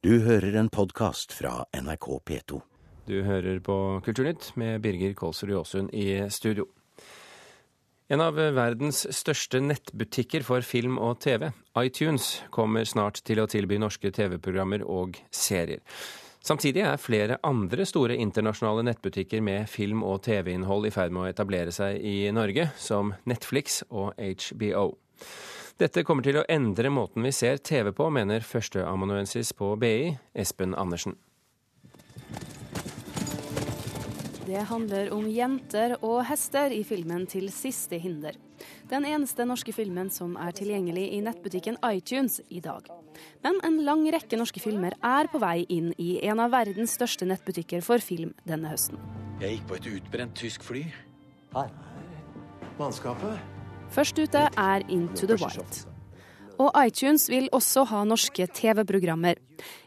Du hører en podkast fra NRK P2. Du hører på Kulturnytt med Birger Kålsrud Jåsund i studio. En av verdens største nettbutikker for film og TV, iTunes, kommer snart til å tilby norske TV-programmer og serier. Samtidig er flere andre store internasjonale nettbutikker med film- og TV-innhold i ferd med å etablere seg i Norge, som Netflix og HBO. Dette kommer til å endre måten vi ser TV på, mener førsteamanuensis på BI, Espen Andersen. Det handler om jenter og hester i filmen 'Til siste hinder'. Den eneste norske filmen som er tilgjengelig i nettbutikken iTunes i dag. Men en lang rekke norske filmer er på vei inn i en av verdens største nettbutikker for film denne høsten. Jeg gikk på et utbrent tysk fly. Her. Mannskapet. Først ute er Into the Wild. Og iTunes vil også ha norske TV-programmer.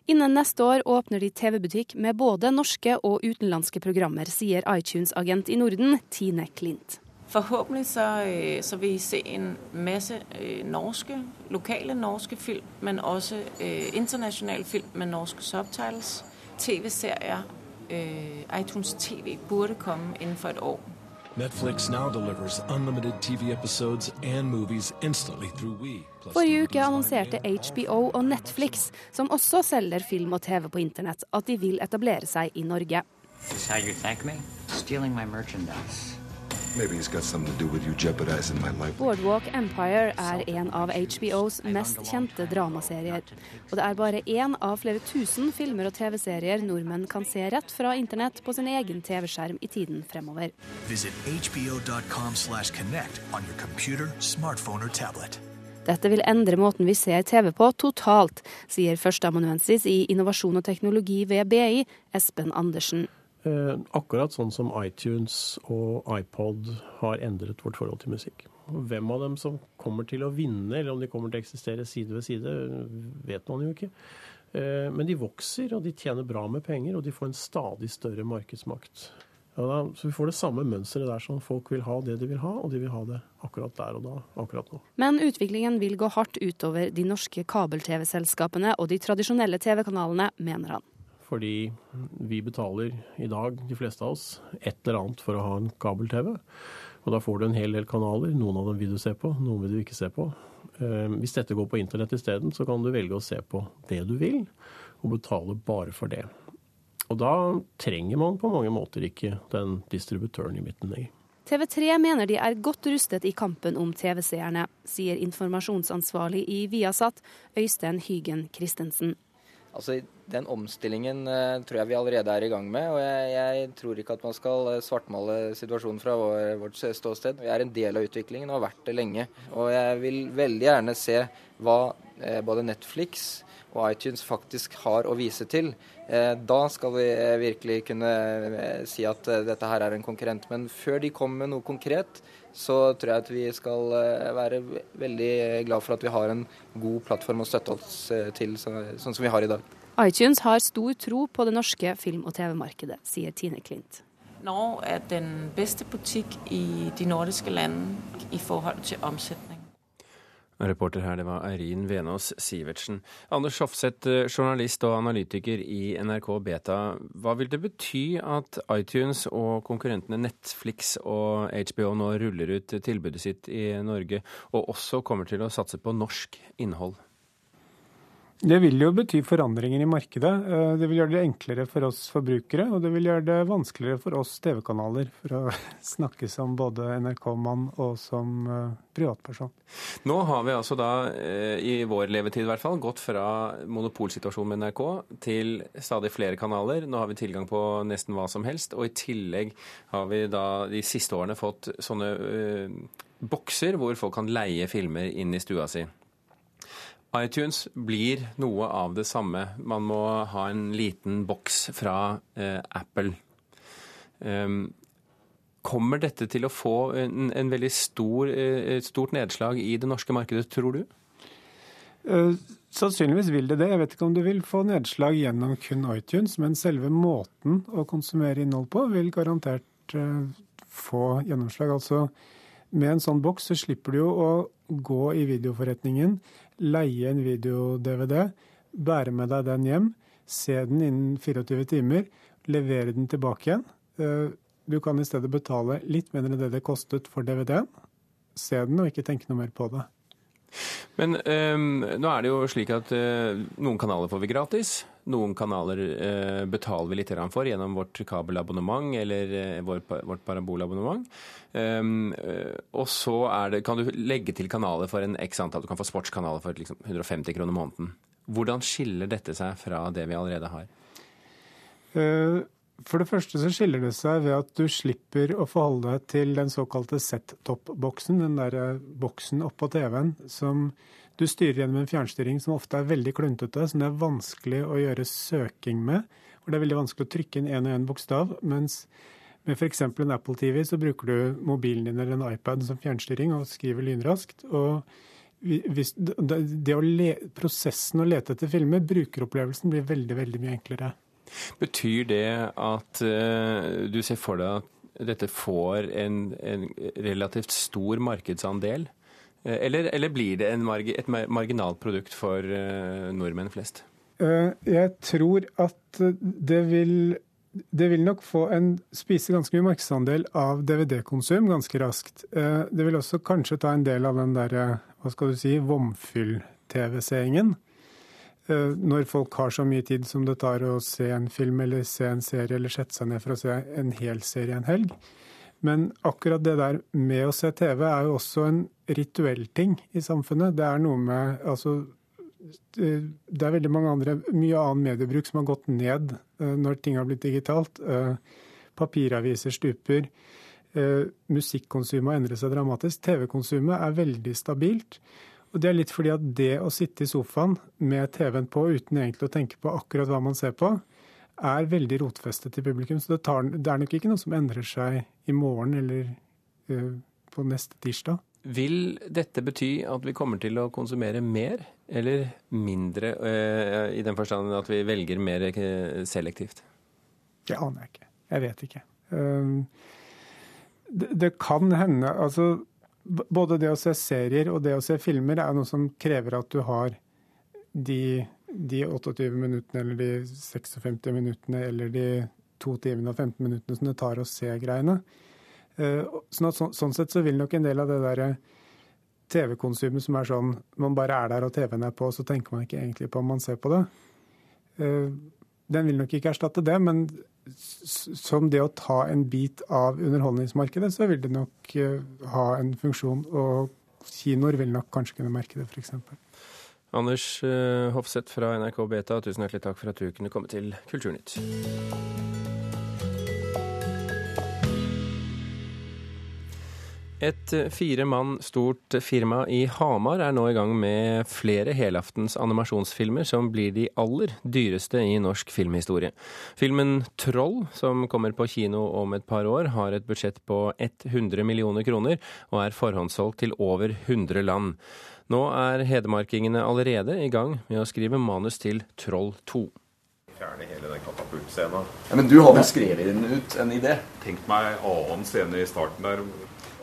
Innen neste år åpner de TV-butikk med både norske og utenlandske programmer, sier iTunes-agent i Norden, Tine Klint. Forhåpentlig så, øh, så, vil vi se en masse øh, norske, lokale norske film, men også eh, internasjonale film med norske subtitles. TV-serier. eh, iTunes TV burde komme innenfor et år. Netflix now delivers unlimited TV episodes and movies instantly through We. Forrige uke annonserte HBO og Netflix, som også selger film og TV på internett, at de vil etablere seg i Norge. Is how you thank me? Stealing my merchandise. Boardwalk Empire er en av HBOs mest kjente dramaserier. Og det er bare én av flere tusen filmer og TV-serier nordmenn kan se rett fra internett på sin egen TV-skjerm i tiden fremover. Visit hbo.com slash connect on your computer, smartphone or tablet. Dette vil endre måten vi ser TV på totalt, sier førsteamanuensis i innovasjon og teknologi ved BI, Espen Andersen. Eh, akkurat sånn som iTunes og iPod har endret vårt forhold til musikk. Hvem av dem som kommer til å vinne, eller om de kommer til å eksistere side ved side, vet man jo ikke. Eh, men de vokser, og de tjener bra med penger, og de får en stadig større markedsmakt. Så vi får det samme mønsteret der som folk vil ha det de vil ha, og de vil ha det akkurat der og da, akkurat nå. Men utviklingen vil gå hardt utover de norske kabel-TV-selskapene og de tradisjonelle TV-kanalene, mener han. Fordi vi betaler i dag, de fleste av oss, et eller annet for å ha en kabel-TV. Og da får du en hel del kanaler. Noen av dem vil du se på, noen vil du ikke se på. Hvis dette går på internett isteden, så kan du velge å se på det du vil, og betale bare for det. Og da trenger man på mange måter ikke den distributøren i midten lenger. TV3 mener de er godt rustet i kampen om TV-seerne, sier informasjonsansvarlig i Viasat, Øystein Hygen Christensen. Altså, Den omstillingen uh, tror jeg vi allerede er i gang med. og Jeg, jeg tror ikke at man skal svartmale situasjonen fra vår, vårt ståsted. Vi er en del av utviklingen og har vært det lenge. Og jeg vil veldig gjerne se hva uh, både Netflix og iTunes faktisk har å vise til. Uh, da skal vi virkelig kunne si at dette her er en konkurrent. Men før de kommer med noe konkret, så tror jeg at vi skal være veldig glad for at vi har en god plattform å støtte oss til, sånn som vi har i dag. iTunes har stor tro på det norske film- og TV-markedet, sier Tine Klint. Norge er den beste butikk i de nordiske landene i forhold til omsetning. Reporter her, det var Eirin Venås Sivertsen. Anders Hofseth, journalist og analytiker i NRK Beta. Hva vil det bety at iTunes og konkurrentene Netflix og HBO nå ruller ut tilbudet sitt i Norge, og også kommer til å satse på norsk innhold? Det vil jo bety forandringer i markedet. Det vil gjøre det enklere for oss forbrukere, og det vil gjøre det vanskeligere for oss TV-kanaler, for å snakke som både NRK-mann og som privatperson. Nå har vi altså da, i vår levetid i hvert fall, gått fra monopolsituasjonen med NRK til stadig flere kanaler. Nå har vi tilgang på nesten hva som helst, og i tillegg har vi da de siste årene fått sånne bokser hvor folk kan leie filmer inn i stua si iTunes blir noe av det samme. Man må ha en liten boks fra eh, Apple. Um, kommer dette til å få en, en veldig stor, eh, et stort nedslag i det norske markedet, tror du? Uh, sannsynligvis vil det det. Jeg vet ikke om det vil få nedslag gjennom kun iTunes, men selve måten å konsumere innhold på vil garantert uh, få gjennomslag. Altså, med en sånn boks så slipper du jo å gå i videoforretningen leie en video-DVD, bære med deg den hjem, se den innen 24 timer, levere den tilbake igjen. Eh, du kan i stedet betale litt mindre enn det det kostet for DVD-en. Se den og ikke tenke noe mer på det. Men um, nå er det jo slik at uh, noen kanaler får vi gratis. Noen kanaler uh, betaler vi litt for gjennom vårt kabelabonnement eller uh, vår, vårt parabolabonnement. Um, og så det, kan du legge til kanaler for en x antall. Du kan få sportskanaler for liksom, 150 kroner måneden. Hvordan skiller dette seg fra det vi allerede har? For det første så skiller det seg ved at du slipper å forholde deg til den såkalte set-top-boksen, den der boksen oppå TV-en som du styrer gjennom en fjernstyring som ofte er veldig kluntete, som det er vanskelig å gjøre søking med. hvor Det er veldig vanskelig å trykke inn én og én bokstav. Mens med f.eks. en Apple TV så bruker du mobilen din eller en iPad som fjernstyring og skriver lynraskt. og hvis, det å le, Prosessen å lete etter filmer, brukeropplevelsen, blir veldig, veldig mye enklere. Betyr det at uh, du ser for deg at dette får en, en relativt stor markedsandel? Uh, eller, eller, blir det marg et marginalt produkt for uh, nordmenn flest? Jeg tror at det vil, det vil nok få en spise ganske mye markedsandel av DVD-konsum ganske raskt. Det vil også kanskje ta en del av den derre, hva skal du si, vomfyll-TV-seingen. Eh, når folk har så mye tid som det tar å se en film eller se en serie, eller sette seg ned for å se en hel serie en helg. Men akkurat det der med å se TV er jo også en rituell ting i samfunnet. Det er noe med Altså, det er veldig mange andre, mye annen mediebruk som har gått ned eh, når ting har blitt digitalt. Eh, papiraviser stuper. Musikkonsumet har endret seg dramatisk. TV-konsumet er veldig stabilt. Og Det er litt fordi at det å sitte i sofaen med TV-en på uten egentlig å tenke på akkurat hva man ser på, er veldig rotfestet i publikum. Så det, tar, det er nok ikke noe som endrer seg i morgen eller uh, på neste tirsdag. Vil dette bety at vi kommer til å konsumere mer eller mindre, uh, i den forstand at vi velger mer uh, selektivt? Det aner jeg ikke. Jeg vet ikke. Det kan hende Altså både det å se serier og det å se filmer er noe som krever at du har de, de 28 minuttene eller de 56 minuttene eller de to timene og 15 minuttene som det tar å se greiene. Eh, sånn, at, sånn sett så vil nok en del av det der TV-konsumet som er sånn man bare er der og TV-en er på, så tenker man ikke egentlig på om man ser på det. Eh, den vil nok ikke erstatte det, men som det å ta en bit av underholdningsmarkedet, så vil det nok eh, ha en funksjon. Og kinoer vil nok kanskje kunne merke det, f.eks. Anders eh, Hofseth fra NRK Beta, tusen hjertelig takk for at du kunne komme til Kulturnytt. Et eh, fire mann stort firma i Hamar er nå i gang med flere helaftens animasjonsfilmer som blir de aller dyreste i norsk filmhistorie. Filmen 'Troll', som kommer på kino om et par år, har et budsjett på 100 millioner kroner og er forhåndssolgt til over 100 land. Nå er hedmarkingene allerede i gang med å skrive manus til 'Troll 2' fjerne hele den katapultscena. Ja, men du har vel skrevet den ut en idé? Tenk meg annen scene i starten der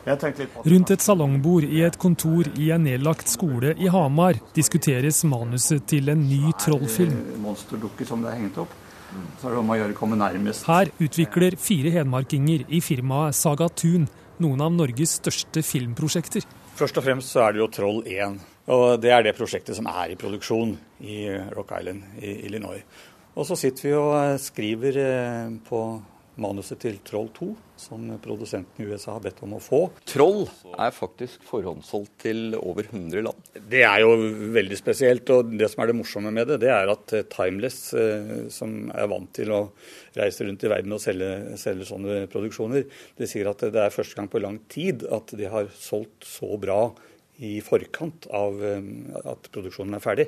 Rundt et salongbord i et kontor i en nedlagt skole i Hamar diskuteres manuset til en ny trollfilm. Monsterdukke som det er hengt opp. Så er det om å gjøre komme nærmest. Her utvikler fire hedmarkinger i firmaet Saga Tun noen av Norges største filmprosjekter. Først og fremst så er det jo Troll 1. Og det er det prosjektet som er i produksjon i Rock Island i Illinois. Og så sitter vi og skriver eh, på manuset til Troll 2, som produsenten i USA har bedt om å få. Troll er faktisk forhåndssolgt til over 100 land. Det er jo veldig spesielt. Og det som er det morsomme med det, det er at eh, Timeless, eh, som er vant til å reise rundt i verden og selge, selge sånne produksjoner, det sier at det er første gang på lang tid at de har solgt så bra i forkant av eh, at produksjonen er ferdig.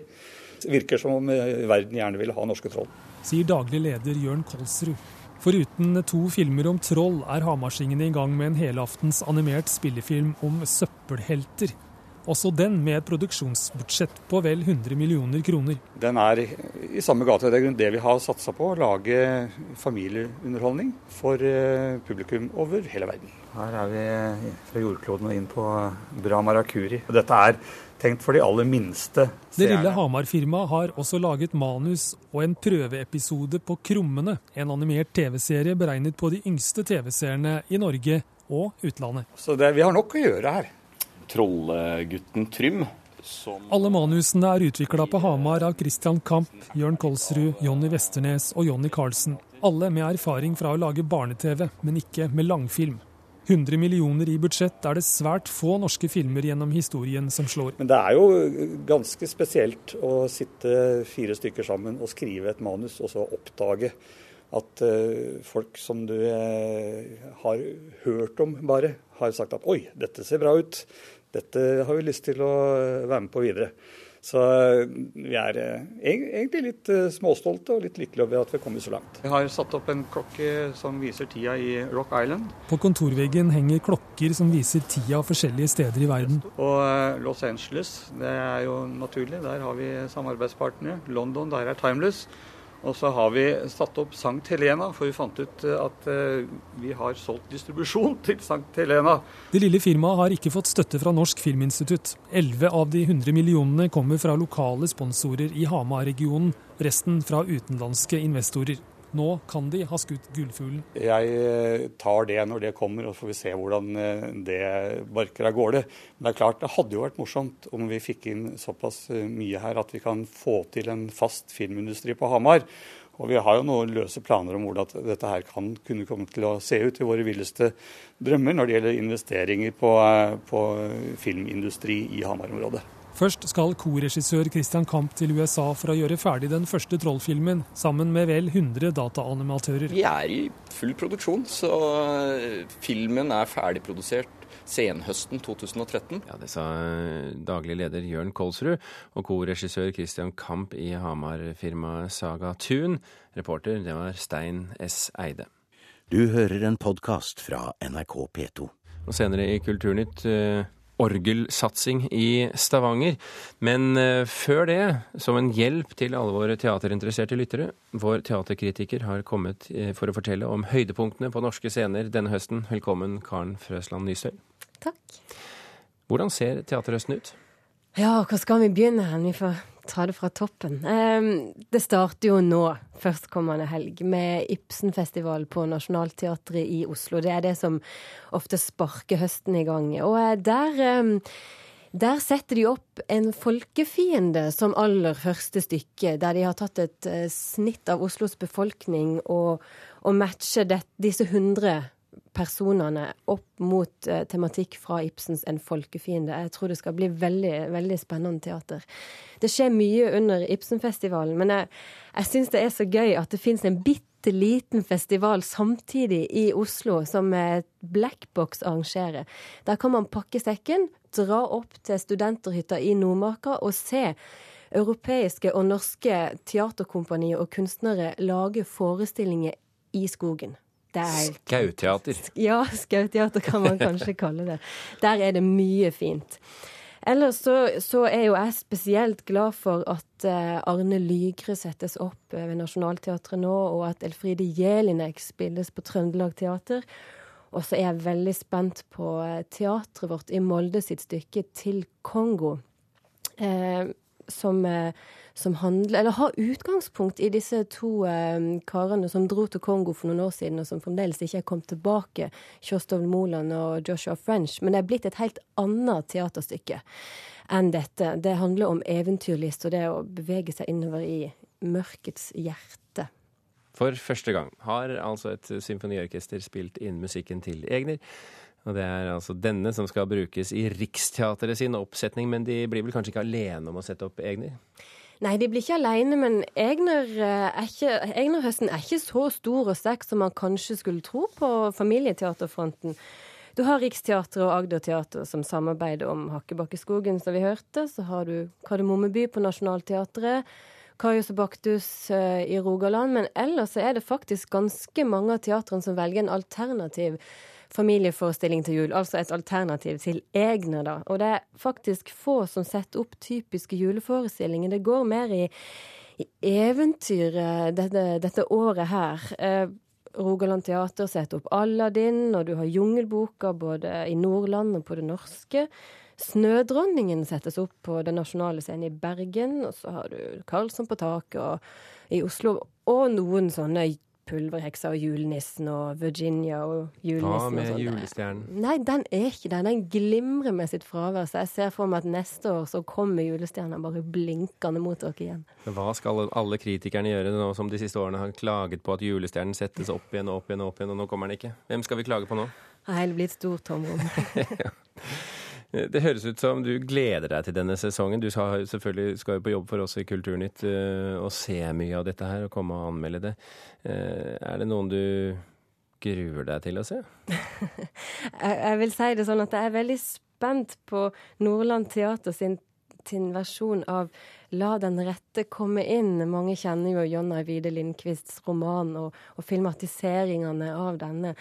Det virker som om verden gjerne vil ha norske troll. Sier daglig leder Jørn Kolsrud. Foruten to filmer om troll er Hamarsingene i gang med en helaftens animert spillefilm om søppelhelter. Også den med et produksjonsbudsjett på vel 100 millioner kroner. Den er i samme gate. Det er det vi har satsa på. Å lage familieunderholdning for eh, publikum over hele verden. Her er vi fra jordkloden og inn på Bra Marakuri. Dette er tenkt for de aller minste Det lille. Hamar-firmaet har også laget manus og en prøveepisode på Krummene, en animert TV-serie beregnet på de yngste TV-seerne i Norge og utlandet. Så det, vi har nok å gjøre her. Trollgutten Trym. Som Alle manusene er utvikla på Hamar av Christian Kamp, Jørn Kolsrud, Jonny Westernes og Jonny Carlsen. Alle med erfaring fra å lage barne-TV, men ikke med langfilm. 100 millioner i budsjett er det svært få norske filmer gjennom historien som slår. Men det er jo ganske spesielt å sitte fire stykker sammen og skrive et manus, og så oppdage at eh, folk som du eh, har hørt om bare, har sagt at oi, dette ser bra ut. Dette har vi lyst til å eh, være med på videre. Så eh, vi er eh, egentlig litt eh, småstolte og litt lykkelige over at vi har kommet så langt. Vi har satt opp en klokke som viser tida i Rock Island. På kontorveggen henger klokker som viser tida forskjellige steder i verden. Og Los Angeles, det er jo naturlig. Der har vi samarbeidspartnere. London, der er Timeless. Og så har vi satt opp Sankt Helena, for vi fant ut eh, at eh, vi har solgt distribusjon til Sankt Helena. Det lille firmaet har ikke fått støtte fra Norsk Filminstitutt. 11 av de 100 millionene kommer fra lokale sponsorer i Hamar-regionen, resten fra utenlandske investorer. Nå kan de ha skutt gullfuglen. Jeg eh, tar det når det kommer, og så får vi se hvordan eh, det barker av gårde. Men det er klart, det hadde jo vært morsomt om vi fikk inn såpass eh, mye her at vi kan få til en fast filmindustri på Hamar. Og vi har jo noen løse planer om hvordan dette her kan kunne komme til å se ut i våre villeste drømmer når det gjelder investeringer på, på filmindustri i Hamar-området. Først skal korregissør Christian Kamp til USA for å gjøre ferdig den første Troll-filmen, sammen med vel 100 dataanimatører. Vi er i full produksjon, så eh, filmen er ferdigprodusert senhøsten 2013. Ja, Det sa eh, daglig leder Jørn Kolsrud og korregissør Christian Kamp i Hamar-firmaet Saga Tun. Reporter det var Stein S. Eide. Du hører en podkast fra NRK P2. Og senere i Kulturnytt eh, orgelsatsing i Stavanger. Men eh, før det, som en hjelp til alle våre teaterinteresserte lyttere, vår teaterkritiker har kommet eh, for å fortelle om høydepunktene på norske scener denne høsten. Velkommen, Karen Frøsland Nystøy. Takk. Hvordan ser teaterhøsten ut? Ja, hvor skal vi begynne hen? Vi får ta det fra toppen. Ehm, det starter jo nå, førstkommende helg, med Ibsenfestival på Nationaltheatret i Oslo. Det er det som ofte sparker høsten i gang. Og eh, der ehm, der setter de opp en folkefiende som aller første stykke, der de har tatt et eh, snitt av Oslos befolkning og, og matcher det, disse 100 personene opp mot eh, tematikk fra Ibsens En folkefiende. Jeg tror det skal bli veldig, veldig spennende teater. Det skjer mye under Ibsenfestivalen, men jeg, jeg syns det er så gøy at det fins en bitte liten festival samtidig i Oslo som Blackbox arrangerer. Der kan man pakke sekken, dra opp til studenterhytta i Nordmarka og se europeiske og norske teaterkompanier og kunstnere lage forestillinger i skogen. Er Skauteater. ja, skauteater kan man kanskje kalle det. Der er det mye fint. Ellers så, så er jo jeg spesielt glad for at eh, Arne Lygre settes opp eh, ved Nationaltheatret nå, og at Elfride Jelinek spilles på Trøndelag Teater. Og så er jeg veldig spent på eh, teatret vårt i Molde sitt stykke 'Til Kongo'. Eh, som, eh, som handler, eller har utgangspunkt i disse to eh, karene som dro til Kongo for noen år siden, og som fremdeles ikke er kommet tilbake, Kjostov Moland og Joshua French. Men det er blitt et helt annet teaterstykke enn dette. Det handler om eventyrlyst og det å bevege seg innover i mørkets hjerte. For første gang har altså et symfoniorkester spilt inn musikken til Egner. Og det er altså denne som skal brukes i Riksteatret sin oppsetning, men de blir vel kanskje ikke alene om å sette opp Egner? Nei, de blir ikke alene, men Egner eh, er ikke, er ikke så stor og sterk som man kanskje skulle tro på familieteaterfronten. Du har Riksteatret og Agder Teater som samarbeider om Hakkebakkeskogen, som vi hørte. Så har du Kardemommeby på Nationaltheatret. Karius og Baktus eh, i Rogaland. Men ellers er det faktisk ganske mange av teatrene som velger en alternativ familieforestilling til jul, altså et alternativ til egne, da. Og det er faktisk få som setter opp typiske juleforestillinger. Det går mer i, i eventyr dette, dette, året her. Eh, Rogaland Teater setter opp Aladdin, og du har Jungelboka både i Nordland og på det norske. Snødronningen settes opp på Den nasjonale scenen i Bergen. Og så har du Karlsson på taket i Oslo, og noen sånne Pulverheksa og julenissen og Virginia og julenissen. Hva med sånn. julestjernen? Nei, den er ikke den. Den glimrer med sitt fravær. Så jeg ser for meg at neste år så kommer julestjerna bare blinkende mot dere igjen. Hva skal alle kritikerne gjøre nå som de siste årene har klaget på at julestjernen settes opp igjen og opp igjen og opp igjen, og nå kommer den ikke? Hvem skal vi klage på nå? Nei, det blir et stort tomrom. Det høres ut som du gleder deg til denne sesongen. Du skal selvfølgelig skal jo på jobb for oss i Kulturnytt uh, og se mye av dette her og komme og anmelde det. Uh, er det noen du gruer deg til å se? jeg, vil si det sånn at jeg er veldig spent på Nordland Teater sin, sin versjon av La den rette komme inn. Mange kjenner jo John Eivide Lindqvists roman og, og filmatiseringene av denne.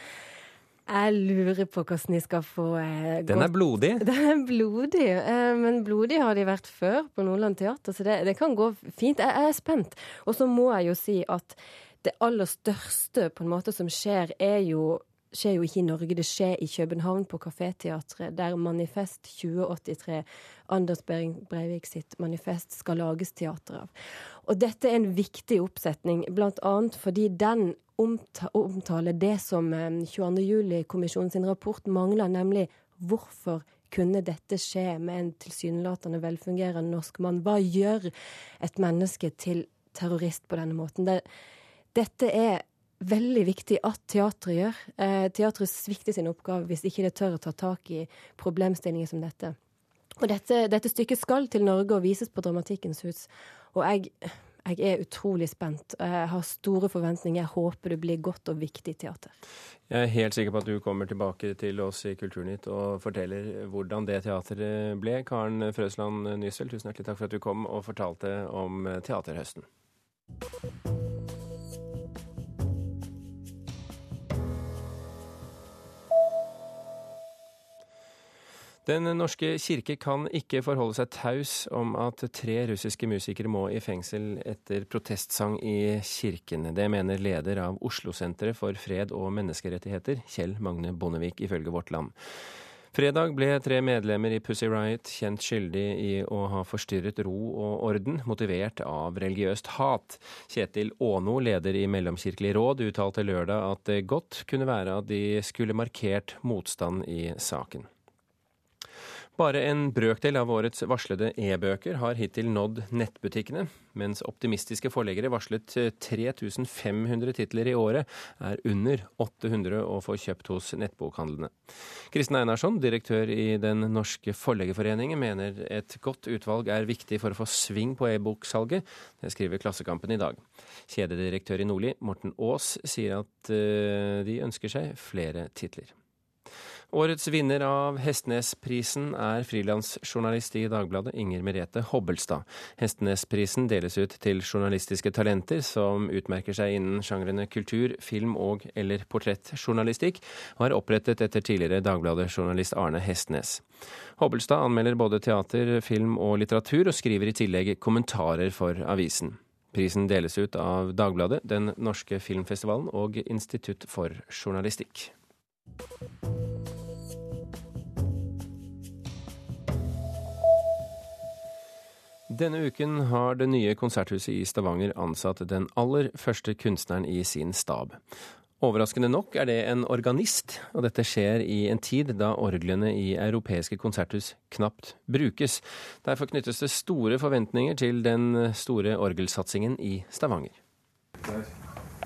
Jeg lurer på hvordan de skal få eh, Den er blodig? Den er blodig, eh, men blodig har de vært før på Nordland Teater, så det, det kan gå fint. Jeg, jeg er spent. Og så må jeg jo si at det aller største på en måte som skjer, er jo skjer jo ikke i Norge, det skjer i København, på Kaféteatret, der Manifest 2083, Anders Behring Breivik sitt manifest, skal lages teater av. Og dette er en viktig oppsetning, annet fordi den omtaler det som 22.07-kommisjonen sin rapport mangler, nemlig hvorfor kunne dette skje med en tilsynelatende velfungerende norsk mann? Hva gjør et menneske til terrorist på denne måten? Det, dette er veldig viktig at teatret gjør. Eh, teatret svikter sin oppgave hvis ikke det tør å ta tak i problemstillinger som dette. Og dette, dette stykket skal til Norge og vises på Dramatikkens hus. Og jeg jeg er utrolig spent. Jeg har store forventninger. Jeg håper det blir godt og viktig teater. Jeg er helt sikker på at du kommer tilbake til oss i Kulturnytt og forteller hvordan det teatret ble. Karen Frøsland Nysel, tusen hjertelig takk for at du kom og fortalte om teaterhøsten. Den norske kirke kan ikke forholde seg taus om at tre russiske musikere må i fengsel etter protestsang i kirken. Det mener leder av Oslo-senteret for fred og menneskerettigheter, Kjell Magne Bondevik, ifølge Vårt Land. Fredag ble tre medlemmer i Pussy Riot kjent skyldig i å ha forstyrret ro og orden, motivert av religiøst hat. Kjetil Aano, leder i Mellomkirkelig råd, uttalte lørdag at det godt kunne være at de skulle markert motstand i saken. Bare en brøkdel av årets varslede e-bøker har hittil nådd nettbutikkene. Mens optimistiske forleggere varslet 3500 titler i året, er under 800 å få kjøpt hos nettbokhandlene. Kristin Einarsson, direktør i Den norske forleggerforeningen, mener et godt utvalg er viktig for å få sving på e-boksalget. Det skriver Klassekampen i dag. Kjededirektør i Nordli, Morten Aas, sier at eh, de ønsker seg flere titler. Årets vinner av Hestnesprisen er frilansjournalist i Dagbladet Inger Merete Hobbelstad. Hestnesprisen deles ut til journalistiske talenter som utmerker seg innen sjangrene kultur, film og eller portrettjournalistikk, og er opprettet etter tidligere Dagbladet-journalist Arne Hestnes. Hobbelstad anmelder både teater, film og litteratur, og skriver i tillegg kommentarer for avisen. Prisen deles ut av Dagbladet, Den norske filmfestivalen og Institutt for journalistikk. Denne uken har det nye konserthuset i Stavanger ansatt den aller første kunstneren i sin stab. Overraskende nok er det en organist, og dette skjer i en tid da orglene i europeiske konserthus knapt brukes. Derfor knyttes det store forventninger til den store orgelsatsingen i Stavanger. Der,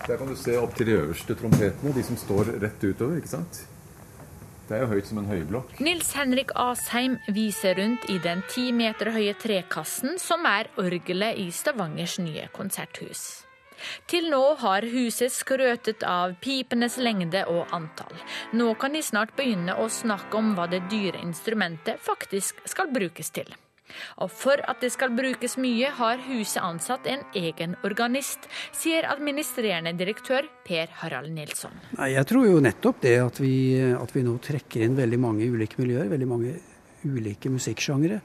Der kan du se opp til de øverste trompetene, de som står rett utover, ikke sant? Det er jo høyt som en høyblokk. Nils Henrik Asheim viser rundt i den ti meter høye trekassen som er orgelet i Stavangers nye konserthus. Til nå har huset skrøtet av pipenes lengde og antall. Nå kan de snart begynne å snakke om hva det dyre instrumentet faktisk skal brukes til. Og for at det skal brukes mye, har huset ansatt en egen organist, sier administrerende direktør Per Harald Nilsson. Jeg tror jo nettopp det at vi, at vi nå trekker inn veldig mange ulike miljøer, veldig mange ulike musikksjangre,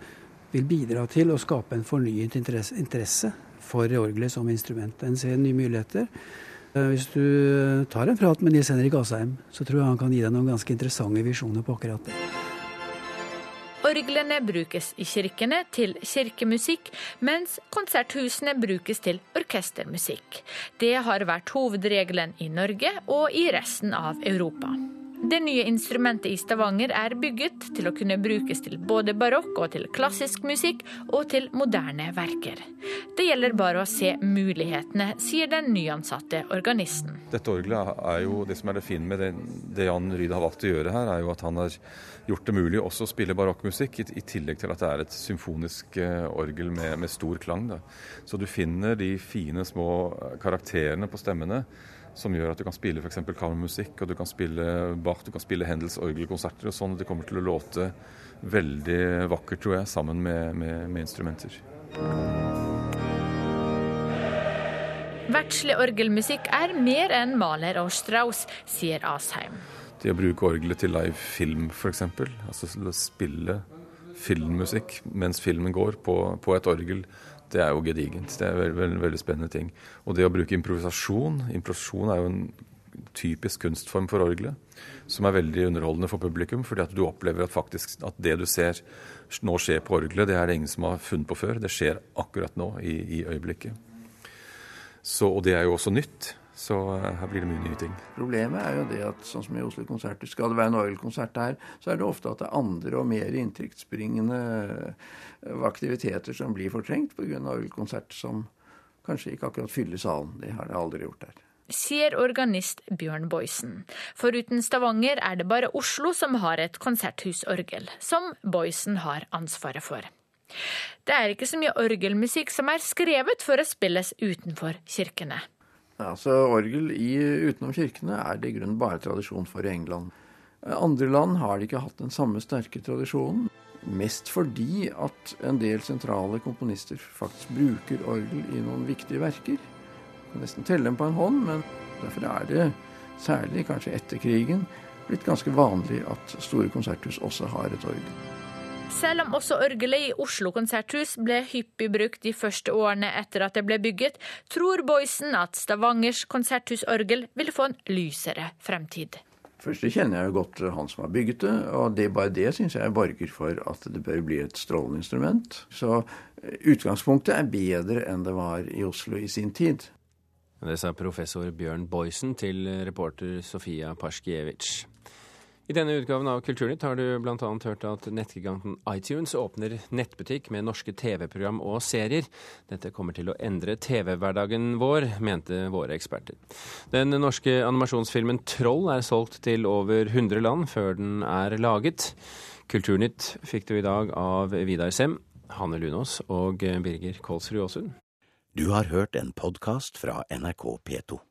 vil bidra til å skape en fornyet interesse for orgelet som instrument. En ser nye muligheter. Eh, hvis du tar en prat med Nils Henrik Asheim, så tror jeg han kan gi deg noen ganske interessante visjoner på akkurat det. Orglene brukes i kirkene til kirkemusikk, mens konserthusene brukes til orkestermusikk. Det har vært hovedregelen i Norge og i resten av Europa. Det nye instrumentet i Stavanger er bygget til å kunne brukes til både barokk og til klassisk musikk og til moderne verker. Det gjelder bare å se mulighetene, sier den nyansatte organisten. Dette orgelet er jo det som er det fine med det, det Jan Ryd har valgt å gjøre her, er jo at han har gjort det mulig også å spille barokkmusikk, i, tillegg til at det er et symfonisk eh, orgel med, med stor klang. Da. Så du finner de fine små karakterene på stemmene som gjør at du kan spille f.eks. kammermusikk, og du kan spille Bach, du kan spille Hendels orgelkonserter og sånn. Det kommer til å låte veldig vakkert, tror jeg, sammen med, med, med instrumenter. Verdslig orgelmusikk er mer enn Maler og Strauss, sier Asheim. Det å bruke orgelet til live film, f.eks. Altså spille filmmusikk mens filmen går på, på et orgel det er jo gedigent. Det er en veldig, veldig, veldig, spennende ting. Og det å bruke improvisasjon Improvisasjon er jo en typisk kunstform for orgelet, som er veldig underholdende for publikum. fordi at du opplever at faktisk at det du ser nå skjer på orgelet, det er det ingen som har funnet på før. Det skjer akkurat nå, i, i øyeblikket. Så, og det er jo også nytt. Så eh, her blir det mye nye ting. Problemet er jo det at sånn som i Oslo konserter, skal det være en orgelkonsert her, så er det ofte at det er andre og mer inntektsbringende eh, aktiviteter som blir fortrengt pga. orgelkonsert som kanskje ikke akkurat fyller salen. Det har det aldri gjort her. Sier organist Bjørn Boysen. Foruten Stavanger er det bare Oslo som har et konserthusorgel, som Boysen har ansvaret for. Det er ikke så mye orgelmusikk som er skrevet for å spilles utenfor kirkene. Altså, Orgel i, utenom kirkene er det i grunnen bare tradisjon for i England. Andre land har de ikke hatt den samme sterke tradisjonen. Mest fordi at en del sentrale komponister faktisk bruker orgel i noen viktige verker. Jeg kan nesten telle dem på en hånd, men derfor er det, særlig kanskje etter krigen, blitt ganske vanlig at store konserthus også har et orgel. Selv om også orgelet i Oslo konserthus ble hyppig brukt de første årene etter at det ble bygget, tror Boysen at Stavangers konserthusorgel vil få en lysere fremtid. Først kjenner jeg jo godt han som har bygget det, og det bare det syns jeg borger for at det bør bli et strålende instrument. Så eh, utgangspunktet er bedre enn det var i Oslo i sin tid. Det sa professor Bjørn Boysen til reporter Sofia Paskiewicz. I denne utgaven av Kulturnytt har du bl.a. hørt at nettgiganten iTunes åpner nettbutikk med norske TV-program og serier. Dette kommer til å endre TV-hverdagen vår, mente våre eksperter. Den norske animasjonsfilmen Troll er solgt til over 100 land før den er laget. Kulturnytt fikk du i dag av Vidar Sem, Hanne Lunås og Birger Kolsrud Aasund. Du har hørt en podkast fra NRK P2.